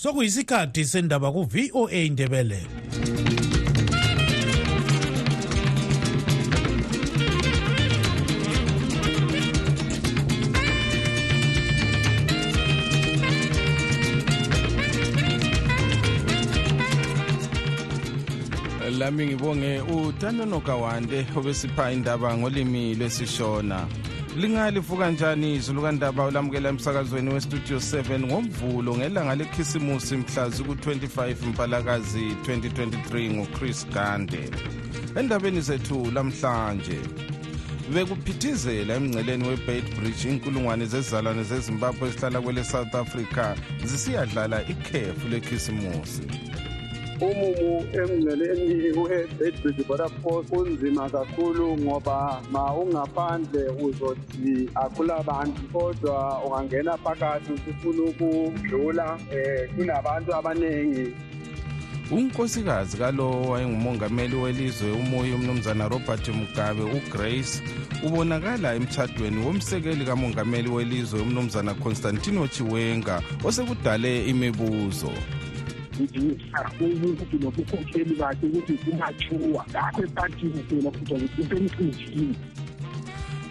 sokuyisikhathi sendaba ku-voa indebele lami ngibonge utanono kawande obesipha indaba ngolimi lwesishona. Lingalivuka njani izulu kandaba ulamukela emsakazweni westudio 7 ngomvulo ngelanga lekhisimusi mhla ziku-25 mpalakazi 2023 nguchris gande. Endabeni zethu lamhlanje bekuphithizela emngceleni we-bait bridge inkulungwane zezizalwane zezimbabwe ezihlala kwele south africa zisiyadlala ikhefu lekhisimusi. Umumu emngceleni we-bedbridge border post unzima kakhulu ngoba ma ungaphandle uzothi akula bantu kodwa ungangena phakathi usufuna ukudlula um kunabantu abaningi. Unkosikazi kalo wayengumongameli welizwe umuyi umnumzana robert mugabe ugrace ubonakala emtshadweni womsekeli kamongameli welizwe umnumzana constantino chiwenga osekudale imibuzo. Ukuthi nobukhokheli bakhe ukuthi kumatshuwa ngakho epatini phela kuthiwa ukuthi usemcinjini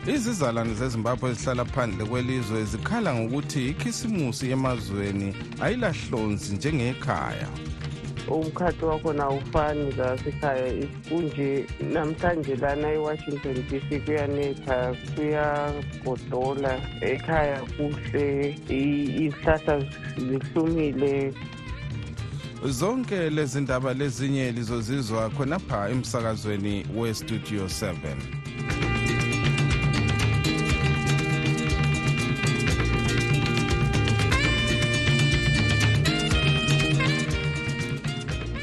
izizalwane zezimbabwe ezihlala phandle kwelizwe zikhala ngokuthi ikhisimusi emazweni ayilahlonzi njengekhaya. Umkhathi wakhona awufani lasekhaya kunje namhlanje lana e-washington d c kuyanetha kuyagodola. Ekhaya kuhle izihlahla zihlumile. Zonke lezi ndaba lezinye lizozizwa khonapha emsakazweni westudio 7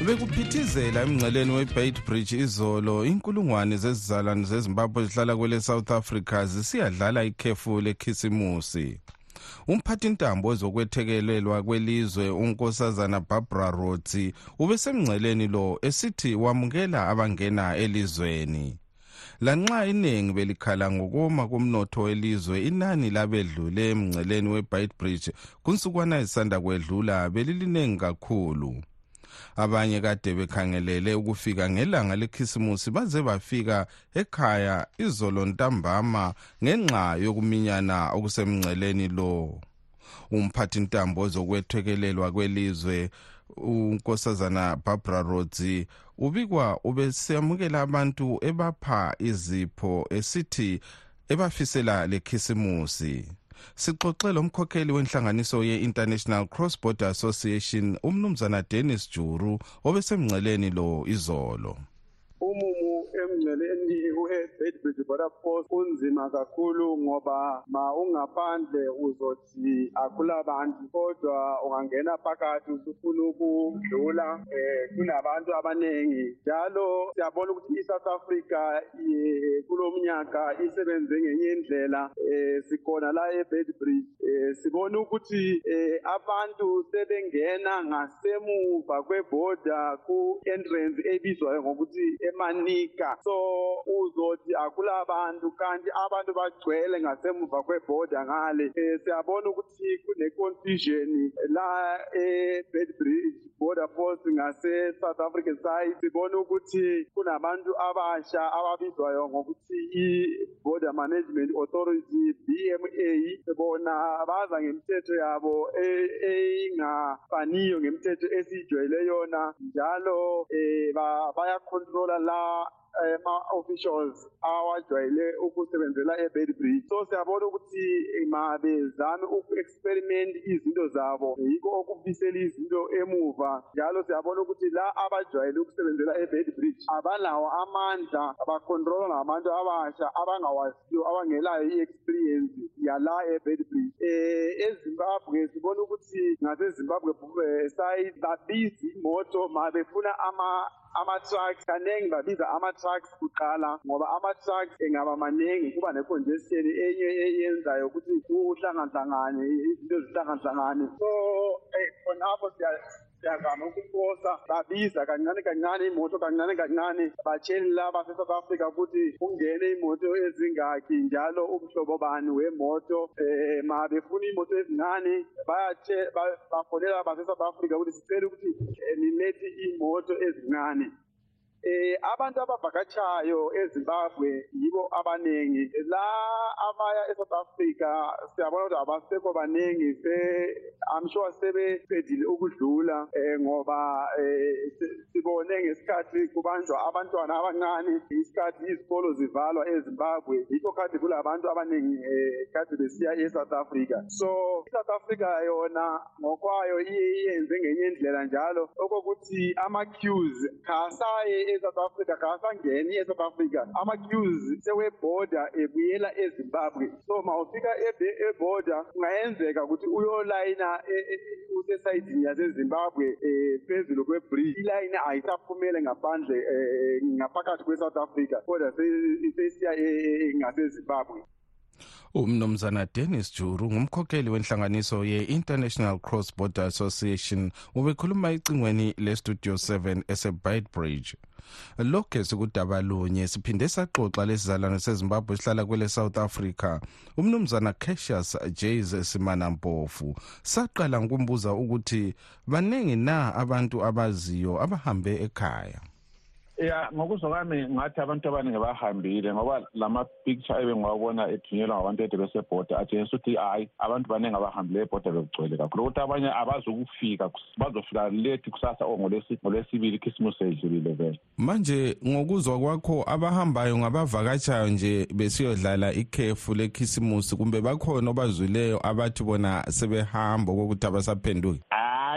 bekuphithizela emngceleni we-bait bridge izolo inkulungwane zezizalwane zezimbabwe zihlala kwele south africa zisiyadlala ikhefu lekhisimusi. Umphathintambo wezokwethekelelwa kwelizwe unkosazana barbara rotsi ubesemngceleni lo esithi wamukela abangena elizweni. Lanxa iningi belikhala ngokoma komnotho welizwe inani labedlule emngceleni we-bait bridge kunsukwana ezisanda kwedlula beliliningi kakhulu abanye kade bekhangelele ukufika ngelanga lekhisimusi baze bafika ekhaya izolo ntambama ngenxa yokuminyana okusemngceleni lo. Umphathintambo wezokwethekelelwa kwelizwe unkosazana barbara rodzi ubikwa ubesamukela abantu ebapha izipho esithi ebafisela lekhisimusi. Sixoxe lo mkhokheli wenhlanganiso ye-international cross border association umnumzana dennis juru obesemngceleni lo izolo. Emngceleni we-bedbridge border post unzima kakhulu ngoba ma ungaphandle uzothi akula bantu kodwa ungangena phakathi usufuna ukudlula um kunabantu abaningi njalo siyabona ukuthi i-south africa kulo mnyaka isebenze ngenye indlela um sikhona la e-bedbridge um sibona ukuthi um abantu sebengena ngasemuva kweboda ku-entrance ebizwayo ngokuthi emanika so uzothi akula bantu kanti abantu bagcwele ngasemuva kweboda ngale. Um siyabona ukuthi kune-confusion la e-bedbridge border post ngase-south african side. Sibona ukuthi kunabantu abasha ababizwayo ngokuthi i-border management authority bma bona baza ngemithetho yabo engafaniyo ngemithetho esiyijwayele yona njalo um bayakhontrola la ama-officials awajwayele ukusebenzela e-bed bridge. So siyabona ukuthi mabezame uku-experiment izinto zabo. Yikho okubisela izinto emuva. Njalo siyabona ukuthi la abajwayele ukusebenzela e-bed bridge abalawo amandla bakhontrolwa ngabantu abasha abangawaziyo abangelayo i-experience yala e-bed bridge. Um ezimbabwe sibona ukuthi ngasezimbabwe side babiza imoto ma befuna ama ama-trucks kaningi babiza ama-trucks kuqala ngoba ama-trucks engaba maningi kuba ne-congestion enye eyenzayo ukuthi kuhlangahlangane izinto zihlangahlangane so khonapho siyazama ukuposa babiza kancane kancane imoto kancane kancane. Batsheni laba se-south africa ukuthi kungene imoto ezingaki njalo umhlobo bani wemoto. Eh ma befuna imoto ezincane bayatshe- ba- bafonela base-south africa ukuthi sicela ukuthi eh, nilethe imoto ezincane. Eh abantu abavakatshayo eZimbabwe yibo abanengi la abaya eSouth Africa siyabona ukuthi abasekho baningi se I'm sure sebeqedile ukudlula eh ngoba eh si- sibone ngesikhathi kubanjwa abantwana abancane isikhathi izikolo zivalwa eZimbabwe yikho kade kulabantu abaningi eh kade besiya eSouth Africa. So iSouth Africa yona ngokwayo iye iyenze ngenye indlela njalo okokuthi ama queues khasaye eSouth Africa khasangeni eSouth Africa ama queues seweboarder ebuyela eZimbabwe so mawufika eborder kungayenzeka ukuthi uyolayina e- e- usesayidini yasezimbabwe um phezulu kwebridge ilayini ayisaphumele ngaphandle um ngaphakathi kwe-south africa kodwa se- sesiya e- e- ngasezimbabwe umnumzana dennis juru ngumkhokheli wenhlanganiso ye-international cross border association ubekhuluma ecingweni lestudio 7 esebitebridge lokhu sikudaba lunye siphinde saxoxa lesizalwane sezimbabwe esihlala kwele south africa. Umnumzana cassius jas simanampofu saqala ngokumbuza ukuthi baningi na abantu abaziyo abahambe ekhaya ya ngokuzwa kwami ngathi abantu abaningi bahambile ngoba lama-picture ebengiwabona ethunyelwa ngabantu ede besebhoda atshengisa ukuthi hayi abantu baningi abahambile ebhoda bekugcwele kakhulu. Ukuthi abanye abazokufika bazofika late kusasa or ngolwesi- ngolwesibili ikhisimusi seyidlulile vele. Manje ngokuzwa kwakho abahambayo ngabavakatshayo nje besiyodlala ikhefu lekhisimusi kumbe bakhona obazwileyo abathi bona sebehamba okokuthi abasaphenduki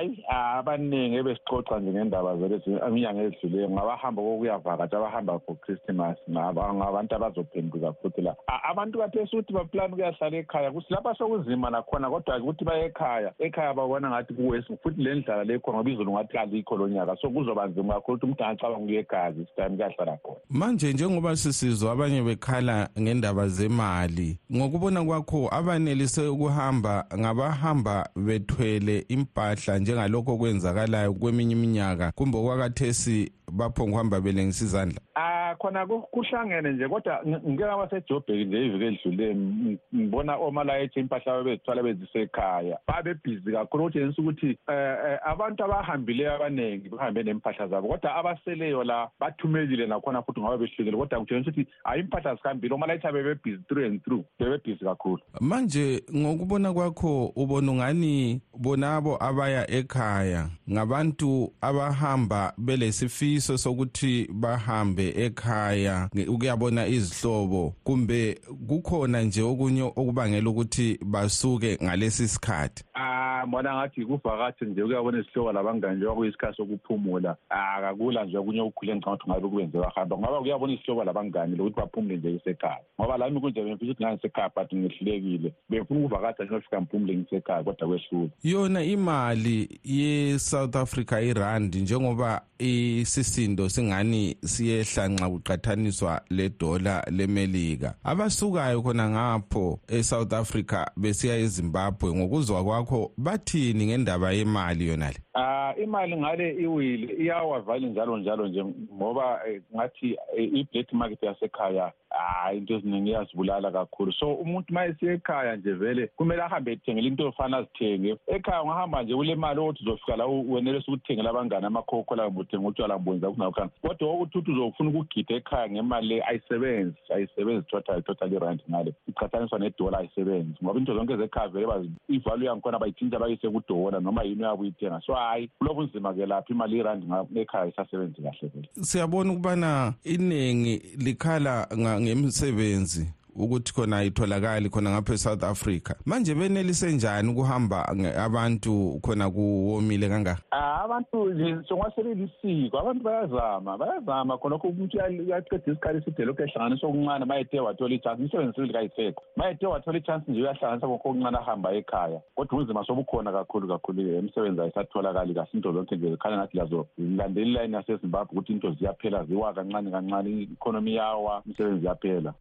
hayi abaningi ebesixoxa nje ngendaba zelezi inyanga ezidluleyo ngabahamba kokuyavakatsha abahamba for christmas ngaba- ngabantu abazophenduka futhi la. A- abantu kathesi ukuthi baplani ukuyahlala ekhaya kuthi lapha sokuzima nakhona kodwa ukuthi baye ekhaya ekhaya babona ngathi kuwesi futhi le ndlala lekhona ngoba izulu ngathi kalikho lo nyaka so kuzoba nzima kakhulu ukuthi umuntu angacabanga ukuya ekhaya this time kuyahlala khona. Manje njengoba sisizwa abanye bekhala ngendaba zemali ngokubona kwakho abanelise ukuhamba ngabahamba bethwele impahla njengalokho kwenzakalayo kweminye iminyaka kumbe okwakathesi baphonga ukuhamba belengisa izandla Ah khona ku- kuhlangene nje kodwa ng- ngike ngaba sejobheki nje iviki elidlule ng- ngibona omalayethe impahla babezithwala bezisekhaya babebhizi kakhulu. Okutshengisa ukuthi eh, eh, abantu abahambileyo abaningi bahambe nempahla zabo kodwa abaseleyo la bathumelile nakhona futhi ngaba behlukile. Kodwa kutshengisa ukuthi hayi impahla zihambile omalayethe abebebhizi through and through bebebhizi kakhulu. Manje ngokubona kwakho ubona ungani bonabo abaya ekhaya ngabantu abahamba belesifiso sokuthi bahambe ekhaya ukuyabona izihlobo kumbe kukhona nje okunye okubangela ukuthi basuke ngalesi sikhathi? Ah mbona ngathi kuvakathi nje ukuyabona izihlobo labangani njengoba kuyisikhathi sokuphumula. Ah kakula nje okunye okukhule ngicanga ukuthi ngabe kubenze bahamba ngoba kuyabona izihlobo labangani lokuthi baphumule nje kusekhaya ngoba lami kunje bengifisa ukuthi ngangisekhaya but ngihlulekile. Bengifuna ukuvakatha njengofika ngiphumule ngisekhaya kodwa kwehlula yona imali ye-south africa irandi njengoba isisindo singani siyehla nxa kuqathaniswa ledola lemelika. Abasukayo khona ngapho e-south africa besiya ezimbabwe. Ngokuzwa kwakho bathini ngendaba yemali yonale? Ah imali ngale iwile iyawavali njalo njalo nje ngoba eh, ngathi eh, i-black market yasekhaya hayi into eziningi iyazibulala kakhulu. So umuntu uma esiya ekhaya nje vele kumele ahambe ethengele into efana azithenge. Ekhaya ungahamba nje kule mali ukuthi uzofika la u- wenelisa ukuthengela abangani amakhokhola kumbe uthenga utshwala mbonza kunakhona kodwa ukuthi uthi uzofuna ukugida ekhaya ngemali le ayisebenzi ayisebenzi total total irand ngale. Iqhathaniswa nedola ayisebenzi. Ngoba into zonke zekhaya vele bazi- ivalue yangikhona bayitshintsha bayise kudola noma yini uyabe uyithenga so hayi kulobunzima-ke lapha imali irandi nga- ekhaya isasebenzi kahle vele. Siyabona ukubana iningi likhala ngemsebenzi ukuthi khona ayitholakali khona ngapha e-south africa. Manje benelise njani ukuhamba nge- abantu khona kuwomile kangaka? Ah, abantu nje songwasebelisiko abantu bayazama bayazama khonokho umuntu uya- uyaqeda isikhathi eside lokhu ehlanganisa okuncane mayethe wathola ichansi imisebenzi sibili kayisekho mayethe wathola ichansi nje uyahlanganisa konke okuncane ahamba ekhaya kodwa ubunzima sobukhona kakhulu kakhulu imisebenzi ayisatholakali kahle into zonke nje zikhanya ngathi lazo zilandela ilayini yasezimbabwe ukuthi into ziyaphela ziwa kancane kancane i-economy yawa imisebenzi iyaphela.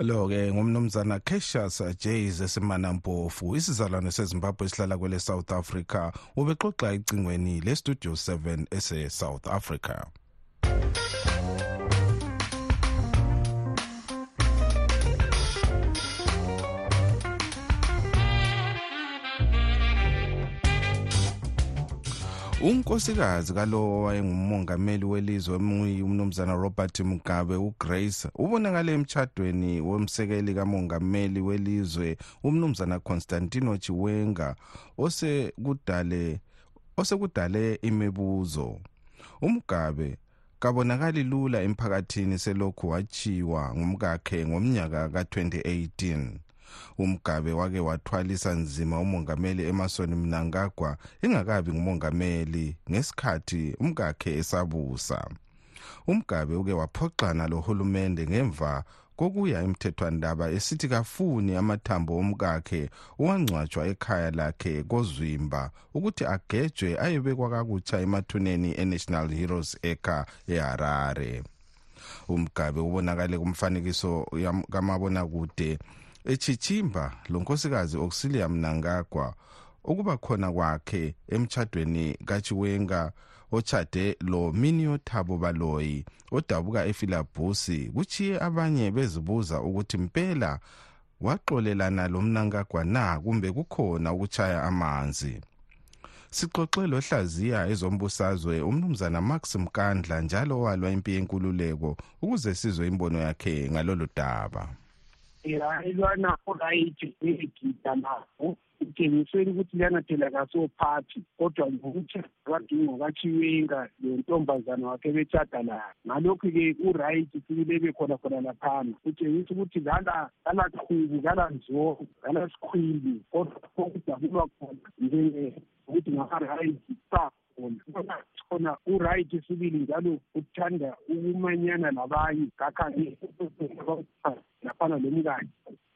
Lo-ke ngumnumzana cassius jays esemanampofu isizalwane sezimbabwe esihlala kwele south africa. Ubexoxa ecingweni lestudio 7 ese-south africa. Unkosikazi kalo wayengumongameli welizwe umnumzana robert mugabe ugrace. Ubonakale emtshadweni womsekeli kamongameli welizwe umnumzana constantino chiwenga osekudale osekudale imibuzo. Umgabe kabonakali lula emphakathini selokhu wachiwa ngumkakhe ngomnyaka ka-2018 umgabe wake wathwalisa nzima umongameli emasoni mnangagwa engakabi ngumongameli ngesikhathi umkakhe esabusa. Umgabe uke waphoxana lohulumende ngemva kokuya emthethwandaba esithi kafuni amathambo omkakhe owangcwatshwa ekhaya lakhe kozwimba ukuthi agejwe ayebekwa kakutsha emathuneni enational heroes eka eharare. Umgabe ubonakale kumfanekiso kamabonakude echichimba lo nkosikazi auxilia mnangagwa ukuba khona kwakhe emtshadweni kachiwenga ochade lo minio thabo baloyi odabuka efilabusi kuchiye abanye bezibuza ukuthi mpela waxolelana lo mnangagwa na kumbe kukhona ukuchaya amanzi. Sixoxe lohlaziya ezombusazwe umnumzana max mkandla njalo walwa impi yenkululeko ukuze sizwe imbono yakhe ngalolu daba raivana raitibhegidha navo kutshengiseni ukuthi liyanathela kasophathi kodwa ngokuthi badinga kachiwenga lentombazana wakhe betshada layo ngalokhu-ke uright fikile bekhona khona laphana. Kutshengisa ukuthi lala qalaqhubi kalanzoko kalasikhwili kodwa kokudakulwa khona njenge ukuthi ngama-right sa khona khona uright sibili njalo uthanda ukumanyana labanye ngakhange laphana lomkakhe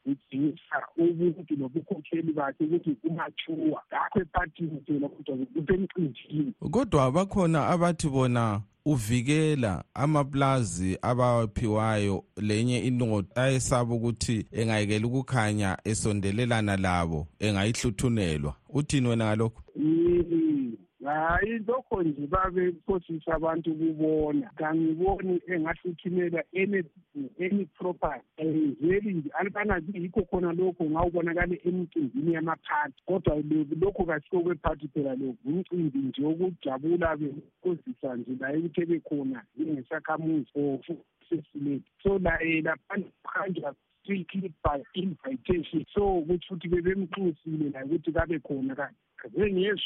udingisa ubuntu nobukhokheli bakhe ukuthi umatshuwa ngakho ephathini phela kodwa usemcinjini kodwa bakhona abathi bona uvikela amaplazi abawaphiwayo lenye inotho ayesaba ukuthi engayekela ukukhanya esondelelana labo engayihluthunelwa. Uthini wena ngalokho? Hayi lokho nje babephosisa abantu ukubona. Kangiboni engahluthumela any property ayenzeli nje alibana yikho khona lokho ngawubonakale emcimbini yamaphathi kodwa lokho kasikho kwephathi phela lokhu umcimbi nje wokujabula bephosisa nje laye ukuthi ebekhona njengesakhamuzi or sesileti so laye laphana kuhanjwa strictly by invitation. So kuthi futhi bebemxusile laye ukuthi kabe khona bengezwi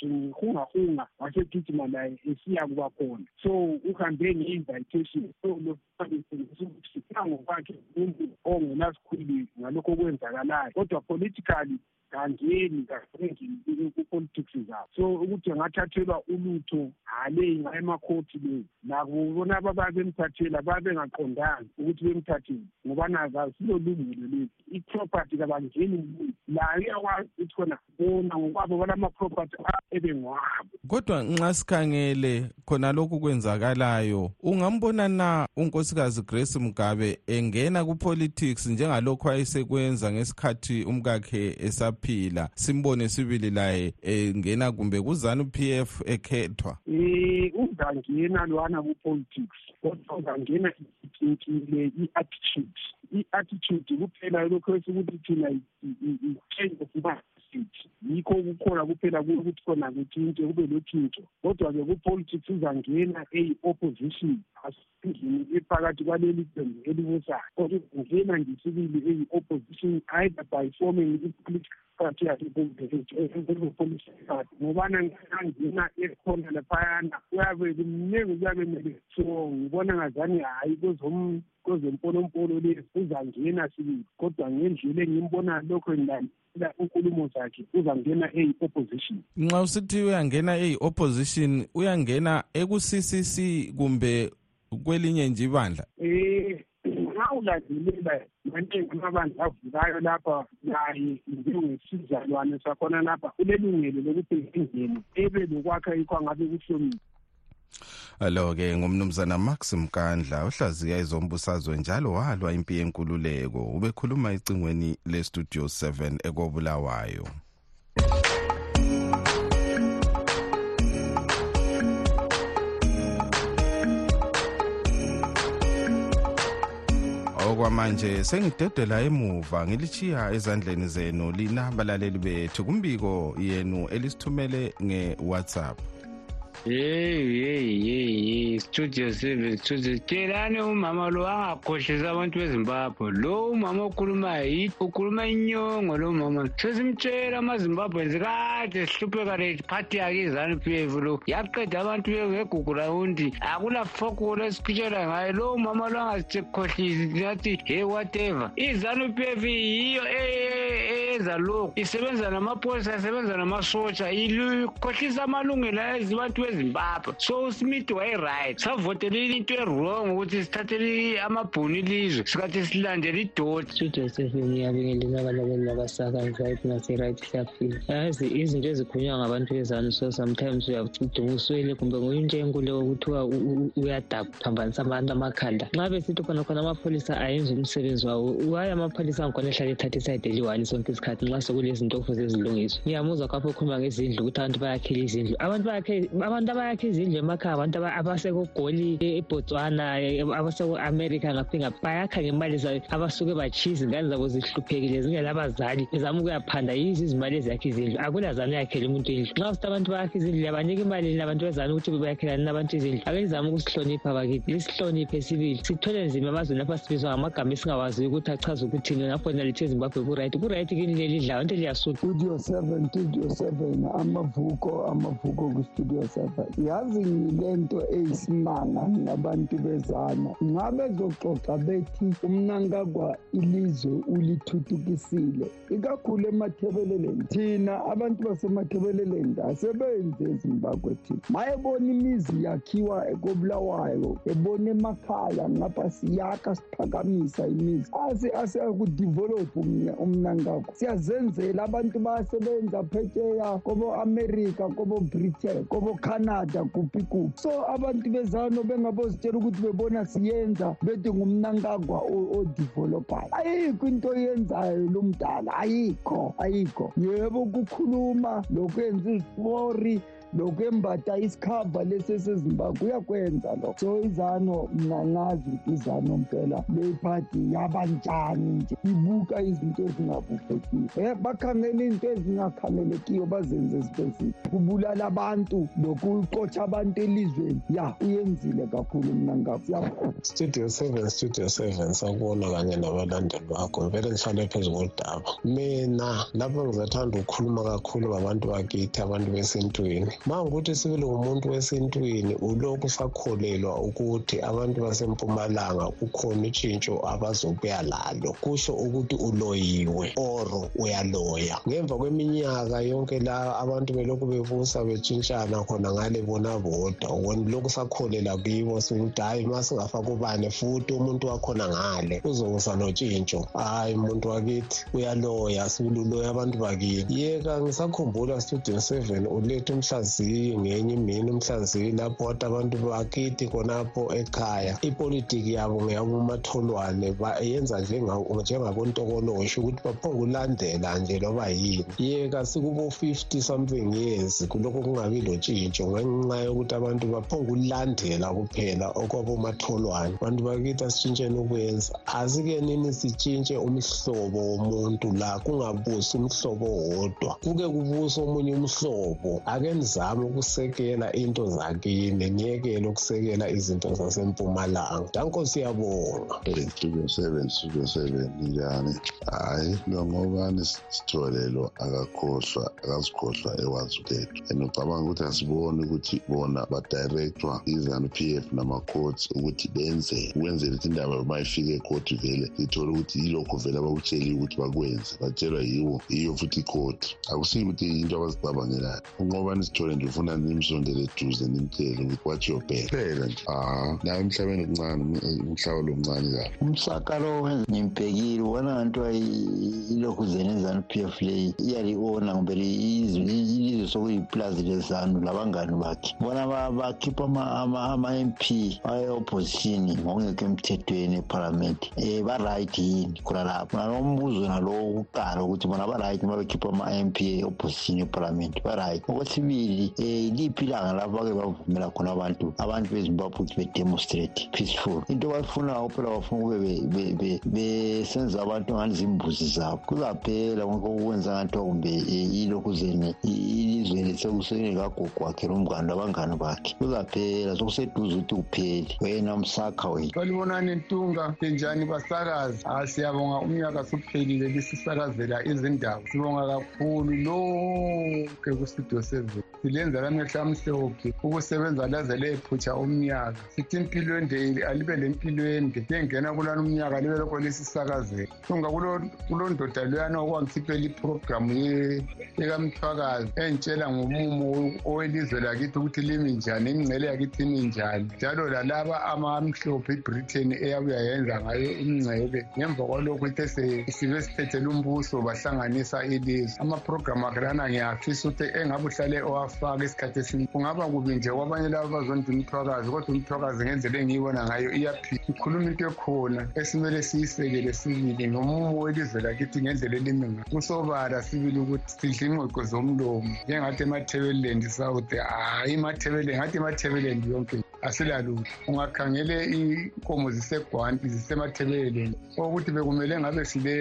ngihungahunga wasegijima laye esiya kuba khona. So uhambe nge-invitation so lokutshengisa ngokwakhe umuntu ongenasikhwili ngalokho okwenzakalayo. Kodwa politically kangeni kangeni ku-politics zabo. So ukuthi angathathelwa ulutho hale emakhoti leyo labo bona babemthathela babengaqondanga ukuthi bemthathele ngoba nakasilo lungelo lethu. I-property kabangeni layo iyakwazi ukuthi khona bona ngokwabo balama-property ebengwabo kodwa nxa sikhangele khona lokhu kwenzakalayo ungambona na unkosikazi grace mugabe engena kupolitics njengalokhu ayesekwenza ngesikhathi umkakhe esaphila simbone sibili laye engena kumbe kuzanu p f ekhethwa? Ungangena lwana ku-politics kodwa ungangena itshintshile i-attitude. I-attitude kuphela lokho esikuthi thina i-change of mindset yikho kukhona kuphela ukuthi khona kutshintshe kube lotshintsho kodwa-ke ku-politics uzangena eyi-opposition asendlini ephakathi kwaleli qembu elibusayo. Kodwa ungena nje sibili eyi-opposition either by forming i-political party yasepolisi ngobana ngangena ekhona laphayana kuyabe kumningi kuyabe mele so ngibona ngazani hhayi kwezemponompolo lezi uzangena sibili kodwa ngendlela engimbona lokho ngilandela inkulumo zakhe uzangena eyi-opposition nxa usithi uyangena eyi-opposition uyangena eku-ccc kumbe kwelinye nje ibandla? Um nxa ulandelela manengi amabandla avukayo lapha laye njengesizalwane sakhona lapha ulelungelo lokuthi ngengene ebe lokwakha yikho angabe kuhlomile Alo-ke ngumnumzana Max Mkandla ohlaziya izombusazwe njalo walwa impi yenkululeko ubekhuluma icingweni le-Studio 7 ekobulawayo. okwamanje sengidedela emuva ngilichiya ezandleni zenu lina balaleli bethu kumbiko yenu elisithumele nge-whatsapp yeyi yeyi yeyi studio seven studio tshelani umama lo angakhohlisi abantu bezimbabwe. Lo umama okhulumayo ukhuluma inyongo lo mama. Sesimtshela amazimbabwe kade sihlupheka lephathi yakhe izanu p f lo. Yaqeda abantu ngegugu rawundi akula fokolo esiphitshela ngayo. Lo umama lo angasikhohlisi nathi hey whatever. Izanu p f yiyo eyenza lokhu. Isebenza namapholisa isebenza namasotsha. Ikhohlisa amalungelo ezibantu ezimbabwe. So usmith waye-right. Savotelela into e-wrong ukuthi sithathele amabhuni ilizwe. Sikathi silandele idoti. Studio seven iyabingelela abalaleli labasakazi right ngase-right yazi izinto ezikhulunywa ngabantu bezanu so sometimes uyadunga uswele kumbe nguye into enkulu okuthiwa uyadaba phambanisa abantu amakhanda. Nxa besithi khona amapholisa ayenza umsebenzi wawo. Waye amapholisa angikhona ehlala ethatha isayide sonke isikhathi nxa sekulezinto okufuze zilungiswe ngiyamuzwa kapho okhuluma ngezindlu ukuthi abantu bayakhela izindlu. Abantu abantu abayakha izindlu emakhaya abantu abasekogoli ebotswana abaseko-amerika ngaphi ngaphi bayakha ngemali abasuke batshiza ingane zabo zihluphekile zingelabazali bezama ukuyaphanda yizo izimali eziyakha izindlu akulazane yakhela umuntu indlu. Nxa usithi abantu bayakha izindlu yabanika imali labantu bezane ukuthi bayakhelani nabantu izindlu? Ake lizame ukusihlonipha bakithi. Lisihloniphe sibili sithwele nzima emazweni lapha sibizwa ngamagama esingawaziyo ukuthi achaze ukuthini ngapho nalithi ezimbabwe kuright. Kuright kini lelidlayo into liyasuka studio seven studio seven amavuko amavuko kustudio seven yazi ngile nto eyisimanga nabantu bezana ngabe zoxoxa bethi umnankagwa ilizwe ulithuthukisile ikakhulu emathebeleleni. Thina abantu basemathebeleleni asebenze ezimbabwe thina. Mayebona imizi yakhiwa ekobulawayo ebona emakhaya ngapha siyakha siphakamisa imizi. Ase asekudevelopha umnankagwa siyazenzela abantu bayasebenza phetsheya kobo-amerika kobo-britain kobo-canada kuphi kuphi so abantu bezano bengabozitshela ukuthi bebona siyenza bethi ngumnankagwa odevelophayo ayikho into oyenzayo lo mdala ayikho ayikho. Yebo kukhuluma lokhu yenza izifori lokhu embatha isikhava lesi esezimbabwe uyakwenza lo so izano mna ngazi ukuthi izano mpela leyiphathi yabanjani nje. Ibuka izinto ezingabukekile um bakhangela izinto ezingakhangelekiyo bazenze zibezile kubulala abantu lokuxotsha abantu elizweni. Ya uyenzile kakhulu mna ngakuyabona studio seven studio seven. Sakubona kanye nabalandeli bakho. Vele ngihlale phezu kodaba. Mina lapho ngizathanda ukukhuluma kakhulu ngabantu bakithi abantu besintwini ma ngukuthi sibili ngumuntu wesintwini ulokhu usakholelwa ukuthi abantu basempumalanga kukhona utshintsho abazokuya lalo. Kusho ukuthi uloyiwe oro uyaloya. Ngemva kweminyaka yonke la abantu belokhu bebusa betshintshana khona ngale bona bodwa ubona lokhu sakholela kibo sikuthi hhayi ma singafaka ubane futhi umuntu wakhona ngale. Uzokuza notshintsho hhayi muntu wakithi uyaloya siluloya abantu bakini yeka ngisakhumbula studio seven uletha umhlaziyi ngenye imini umhlaziyi lapho wathi abantu bakithi khonapho ekhaya ipolitiki yabo ngeyabomatholwane yenza njengabontokolosho ukuthi baphonge ulandela nje loba yini. Yeka sikubo-fifty something years kulokhu kungabi lotshintsho ngenxa yokuthi abantu baphonge ulandela kuphela okwabomatholwane. Abantu bakithi asitshintsheni ukwenza. Asike nini sitshintshe umhlobo womuntu la kungabusi umhlobo wodwa. Kuke kubuse omunye umhlobo. Ake nizame ukusekela into zakini niyekele ukusekela izinto zasempumalanga. Danko siyabonga studio seven studio seven njani? Hhayi lo ngobani sitholelo akakhohlwa akasikhohlwa ewazi lethu and ucabanga ukuthi asiboni ukuthi bona badirectwa i-zanu-p f nama-courts ukuthi benze ukwenzela ukuthi indaba uma ifike ekhoti vele ithole ukuthi yilokho vele abakutsheliwe ukuthi bakwenze batshelwa yiwo yiyo futhi ikhoti. Akusiyo ukuthi into abazicabangelayo. Unqobani sithole ngizwe ndifuna nimsondele eduze nimtele ukuthi wajobhela phela nje hayi ah, naye emhlabeni kuncane um, umhlaba lo mncane kabi. Umsakalo ngimbhekile ubona nto ilokhu zenezanu p f le iyali-ona kumbe ilizwe sokuyiplazi lezanu labangani bakhe. Bona bakhipha ama-m p aye-oppositioni ngokungekho emthethweni ephalamenti um eh, barayithi yini khona lapho? Nalombuzo nalowo kuqala ukuthi bona barayithi uma bekhipha ama-m p e-oppositioni ephalamenti barayithi okwesibili um liphi ilanga lapho bavumela khona abantu abantu bezimbabwe ukuthi bedemonstrate peaceful? Into phela bafuna ukube besenza abantu ngani zimbuzi zabo? Kuzaphela konke ngathiwa kumbe ilokhuzene ilizweni sekusengekagogo wakhe lomngane bakhe. Kuzaphela sokuseduze ukuthi kuphele wena msakha wena. Ntunga basakazi? Hayi siyabonga umnyaka suphelile lisisakazela sibonga kakhulu seven silenza lamehlo amhlophe ukusebenza laze lephutsha umnyaka. Sithi impilo ende alibe lempilo ende. Lengena kulana umnyaka libe lokho lisisakazela tunga kulondoda loyana okwangikhipela iprogramu ekamthwakazi entshela ngomumo owelizwe lakithi ukuthi limi njani ingcele yakithi imi njani. Njalo lalaba amamhlophe ibritain eyabuya yenza ngayo ingcebe ngemva kwalokhu ithe sibe siphethele umbuso bahlanganisa ilizwe. Amaprogramu akhe lana ngiyafisa ukuthi engabe uhlale owafaka isikhathi esiningi kungaba kubi nje kwabanye laba bazonda umthwakazi kodwa umthwakazi ngendlela engiyibona ngayo iyaphila. Ikhuluma into ekhona esimele siyisekele sibili ngomumo welizwe lakithi ngendlela elimi ngayo. Kusobala sibili ukuthi sidle ingqoqo zomlomo. Njengathi emathebeleland south hhayi emathebeleland ngathi emathebeleland yonke asilalutho. Ungakhangele inkomo zisegwanti zisemathebeleland okuthi bekumele ngabe sile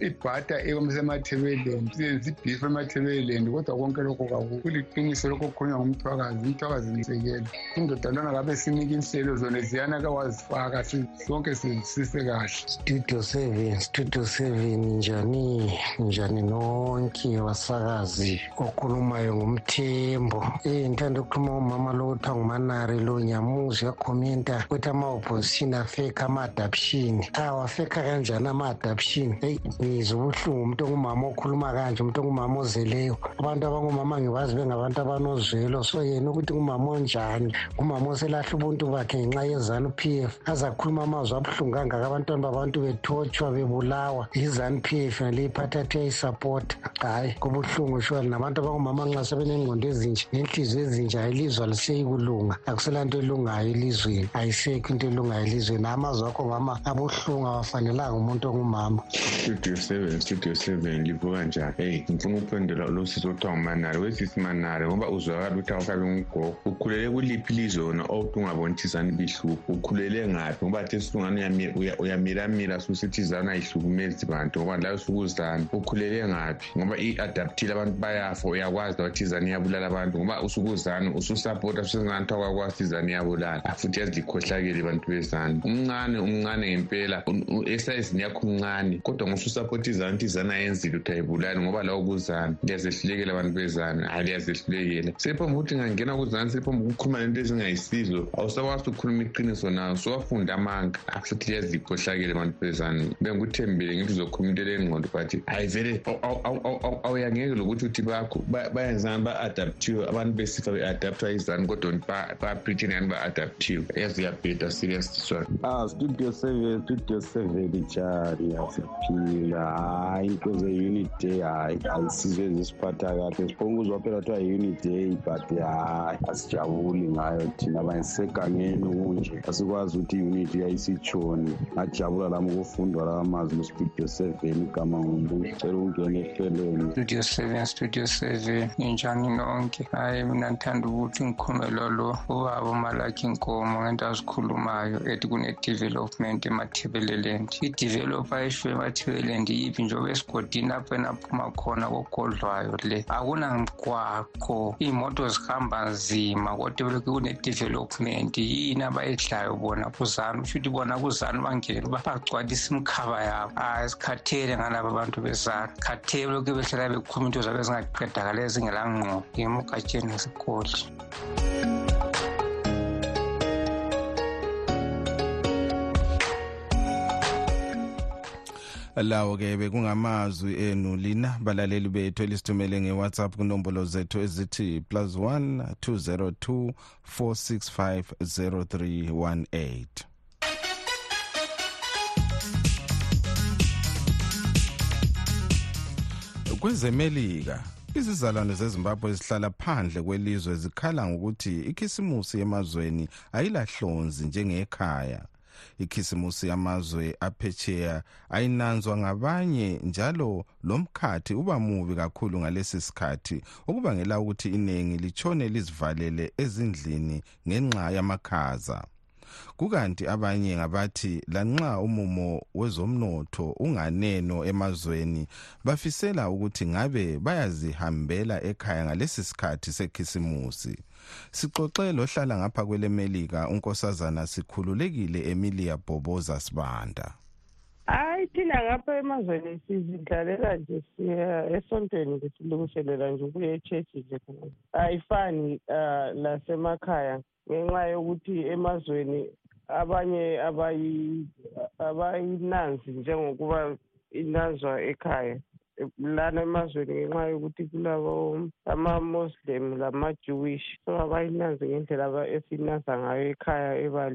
ibhata esemathebeleland siyenza ibhifu emathebeleland kodwa konke lokho kaku kuliqiniso lokho kukhulunywa ngumthwakazi umthwakazi nisekele indoda lona ngabe sinika inhlelo zona ziyana kawazifaka sonke sise kahle. Studio seven studio seven njani njani nonke basakazi okhulumayo ngumthembo um ngithanda ukukhuluma umama lo kuthiwa ngumanari lo nyamuzi yakhomenta ukuthi ama-opposition afeka ama-adaption. Kanjani ama-adaption? Eyi ngizwa ubuhlungu umuntu ongumama okhuluma kanje umuntu ongumama ozeleyo. Abantu abangumama ngibazi bengabantu abanozwelo so yena ukuthi ngumama onjani ngumama oselahla ubuntu bakhe ngenxa yezanu p f azakhuluma amazwi abuhlungu kangaka abantwana babantu bethotshwa bebulawa. Izanu p f nale yayisapota hhayi kubuhlungu shwali nabantu abangumama nxa sebenengqondo ezinje nenhliziyo ezinje ilizwe aliseyi kulunga akusela nto elungayo elizweni ayisekho into elungayo elizweni. Amazwi akho mama abuhlungu awafanelanga umuntu ongumama. Studio seven studio seven livuka njani? Eyi ngifuna ukuphendula losizo okuthiwa ngumanari wesisi manari ngoba uzwakala ukuthi awukabe ngugogo ukhulele kuliphi ilizwe wona outhi ungaboni thizani bihlupho ukhulele ngaphi? Ngoba the singani uyamiramira susithi zani ayihlukumezi bantu. Ngoba layo sukuzani ukhulele ngaphi? Ngoba i-adaptile abantu bayafa uyakwazi ukuthi izani iyabulala abantu. Ngoba usukuzani ususapota susengani kuthiwa kwakwazi izani iyabulala futhi yazikhohlakele bantu bezani umncane umncane ngempela. Esayizini yakho umncane. Kodwa ngosusapota izani ukuthi izani ayenzile ukuthi ayibulali ngoba lawo kuzani liyazehlulekela abantu bezani hayi liyazehlulekela. Sephombe ukuthi ngangena kuzani sephombe ukukhuluma lento ezingayisizo awusakwazi ukukhuluma iqiniso nawo sowafunda amanga. Futhi liyazikhohlakele abantu bezani bengikuthembile ngithi uzokhuluma into elengqondo but hayi vele awuyangeke lokuthi uthi bayenzani ba-adaptiwe. Abantu besifa be-adaptwa izani kodwa baphrithen yani ba-adaptiwe yaze yabheda serious siswana ah studio seven studio seven jari asiphila hayi into ze-unit day hayi ayisizo ezisiphatha kahle siphonguzwa phela kuthiwa yi-unit day but hayi asijabuli ngayo thina. Abanye sisegangeni kunje asikwazi ukuthi i-unit yayisitshoni. Ngajabula lami ukufundwa lawa mazwi kustudio seven igama ngumuntu cela ukungena ehlelweni studio seven studio seven injani nonke? Hayi mina ngithanda ukuthi ngikhulume lolo ubaba umalakhi inkomo ngento azikhulumayo ethi kune-development emathebeleland i-developer esho emathebeleland yiphi njengoba esigodini apho enaphuma khona kogodlwayo le akunamgwaqo iy'moto zihamba nzima kodwa belokhu kune-development. Yini abayidlayo bona? Kuzani kusho ukuthi bona kuzani bangene bagcwalisa imkhaba yabo. Hayi sikhathele ngalaba abantu bezani khathele belokhu behlala bekhuluma into zabe zingaqedakala ezingelangqondo ngemugatsheni ngesikoli lawo ke bekungamazwi enu lina. Balaleli bethu elisithumele nge-whatsapp kunombolo zethu ezithi plus 1 202 465 0318 kwezemelika izizalwane zezimbabwe ezihlala phandle kwelizwe zikhala ngokuthi ikhisimusi emazweni ayilahlonzi njengekhaya. Ikhisimusi yamazwe aphetsheya ayinanzwa ngabanye njalo lo mkhathi uba mubi kakhulu ngalesi sikhathi. Okubangela ukuthi iningi litshone lizivalele ezindlini ngenxa yamakhaza kukanti abanye ngabathi lanxa umumo wezomnotho unganeno emazweni bafisela ukuthi ngabe bayazihambela ekhaya ngalesi sikhathi sekhisimusi. Sixoxe lohlala ngapha kwelemelika unkosazana sikhululekile emilia bhoboza sibanda. Hayi thina ngapha emazweni sizidlalela nje siya esontweni nje silungiselela nje ukuya echechi nje. Ayifani um lasemakhaya. Ngenxa yokuthi emazweni abanye abayinanzi njengokuba inanzwa ekhaya. Lana emazweni ngenxa yokuthi kulabo ama-muslim lama-jewish so abayinanzi ngendlela esinanza ngayo ekhaya eba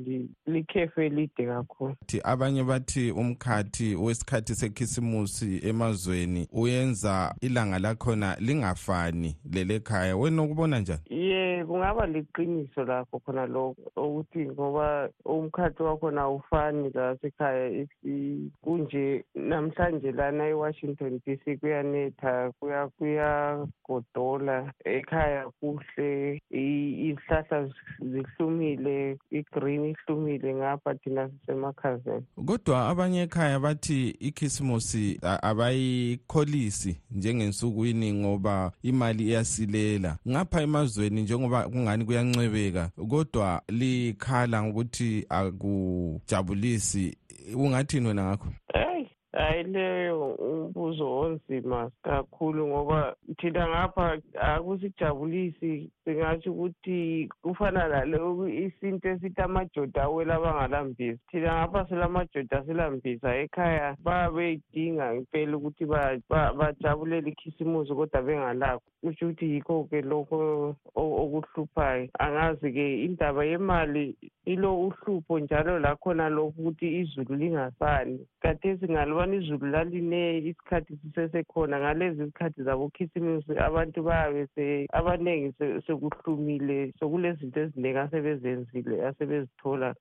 likhefu elide kakhulu. Abanye bathi umkhathi wesikhathi sekhisimusi emazweni uyenza ilanga lakhona lingafani lelekhaya wena ukubona njani? Ye kungaba liqiniso lakho khona lokho ukuthi ngoba umkhathi wakhona awufani lasekhaya kunje namhlanje lana e-washington d c kuyanetha kuyagodola ekhaya kuhle izihlahla zihlumile i-green ihlumile ngapha thina sisemakhazeni. Kodwa abanye ekhaya bathi ikhisimusi abayikholisi njengensukwini ngoba imali iyasilela. Ngapha emazweni njengoba kungani kuyancwebeka kodwa likhala ngokuthi akujabulisi. Ungathini wena ngakho? Eyi hayi leyo umbuzo onzima kakhulu ngoba thina ngapha akusijabulisi singatsho ukuthi kufana naloku isinto esithi amajoda awela abangalambisi thina ngapha silamajoda silambisa ekhaya babeyidinga impela ukuthi bajabulele ikhisimusi kodwa bengalakho. Kusho ukuthi yikho-ke lokho okuhluphayo. Angazi-ke indaba yemali ilo uhlupho njalo lakhona lokhu ukuthi izulu lingasani. Kathesi ngalibana izulu laline isikhathi sisesekhona ngalezi zikhathi zabokhisimusi abantu bayabe abaningi sekuhlumile sokulezinto eziningi asebezenzile asebezithola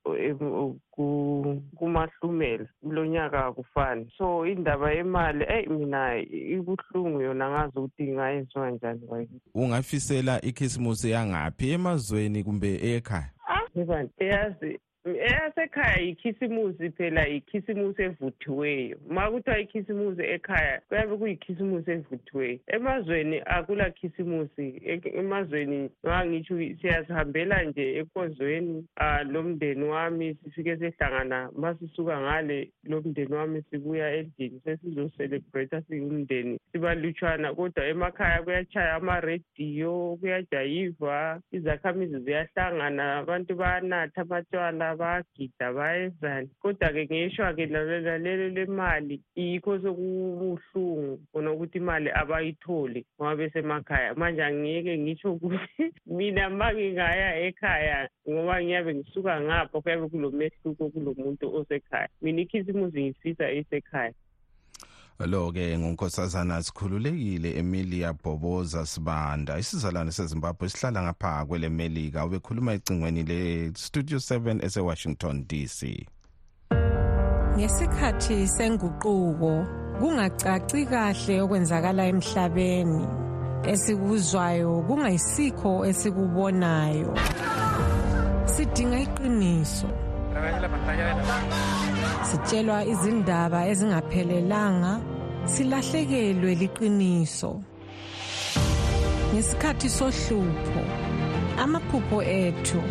kumahlumela. Kulo nyaka akufani. So indaba yemali eyi mina ibuhlungu yona ngazi ukuthi ingayenziwa njani kwakithi ungafisela ikhisimusi yangaphi emazweni kumbe ekhaya? Eyazi eyasekhaya yikhisimusi phela yikhisimusi evuthiweyo. Ma kuthiwa ikhisimusi ekhaya kuyabe kuyikhisimusi evuthiweyo. Emazweni akula khisimusi emazweni ngangitsho siyazihambela nje enkonzweni um lomndeni wami sifike sehlangana ma sisuka ngale lomndeni wami sibuya endlini sesizocelebrate singumndeni sibalutshwana. Kodwa emakhaya kuyatshaya amarediyo kuyajayiva izakhamizi ziyahlangana abantu bayanatha amatshwala bayagida bayenzani kodwa-ke ngisho-ke lalelo lemali yikho sokubuhlungu khona ukuthi imali abayitholi ngoba besemakhaya. Manje angiyeke ngisho ukuthi mina ma ngingaya ekhaya ngoba ngiyabe ngisuka ngapha kuyabe kulo mehluko kulo muntu osekhaya. Mina ikhisimusi ngifisa isekhaya. Lo ke ngunkosazana sikhululekile emilia bhoboza sibanda. Isizalwane sezimbabwe sihlala ngapha kwele melika ubekhuluma ecingweni le-studio 7 esewashington dc ngesikhathi senguquko kungacaci kahle okwenzakala emhlabeni. Esikuzwayo kungayisikho esikubonayo. Sidinga iqiniso. Sitshelwa izindaba ezingaphelelanga silahlekelwe liqiniso. Ngesikhathi sohlupho amaphupho ethu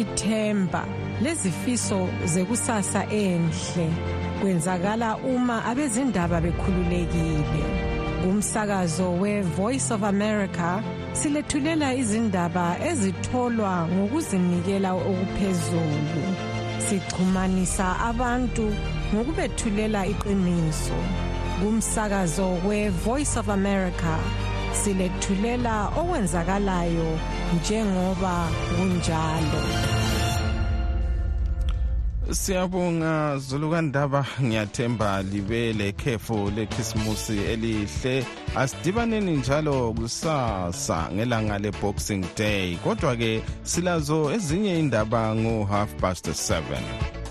ithemba lezifiso zekusasa enhle kwenzakala uma abezindaba bekhululekile. Kumsakazo we-voice of america silethulela izindaba ezitholwa ngokuzinikela okuphezulu. Sixhumanisa abantu ngokubethulela iqiniso. Kumsakazo we-voice of america silethulela okwenzakalayo njengoba kunjalo. Siyabonga zulukandaba ngiyathemba libe lekhefu lekhisimusi elihle. Asidibaneni njalo kusasa ngelanga le-boxing day kodwa-ke silazo ezinye indaba ngo-half past 7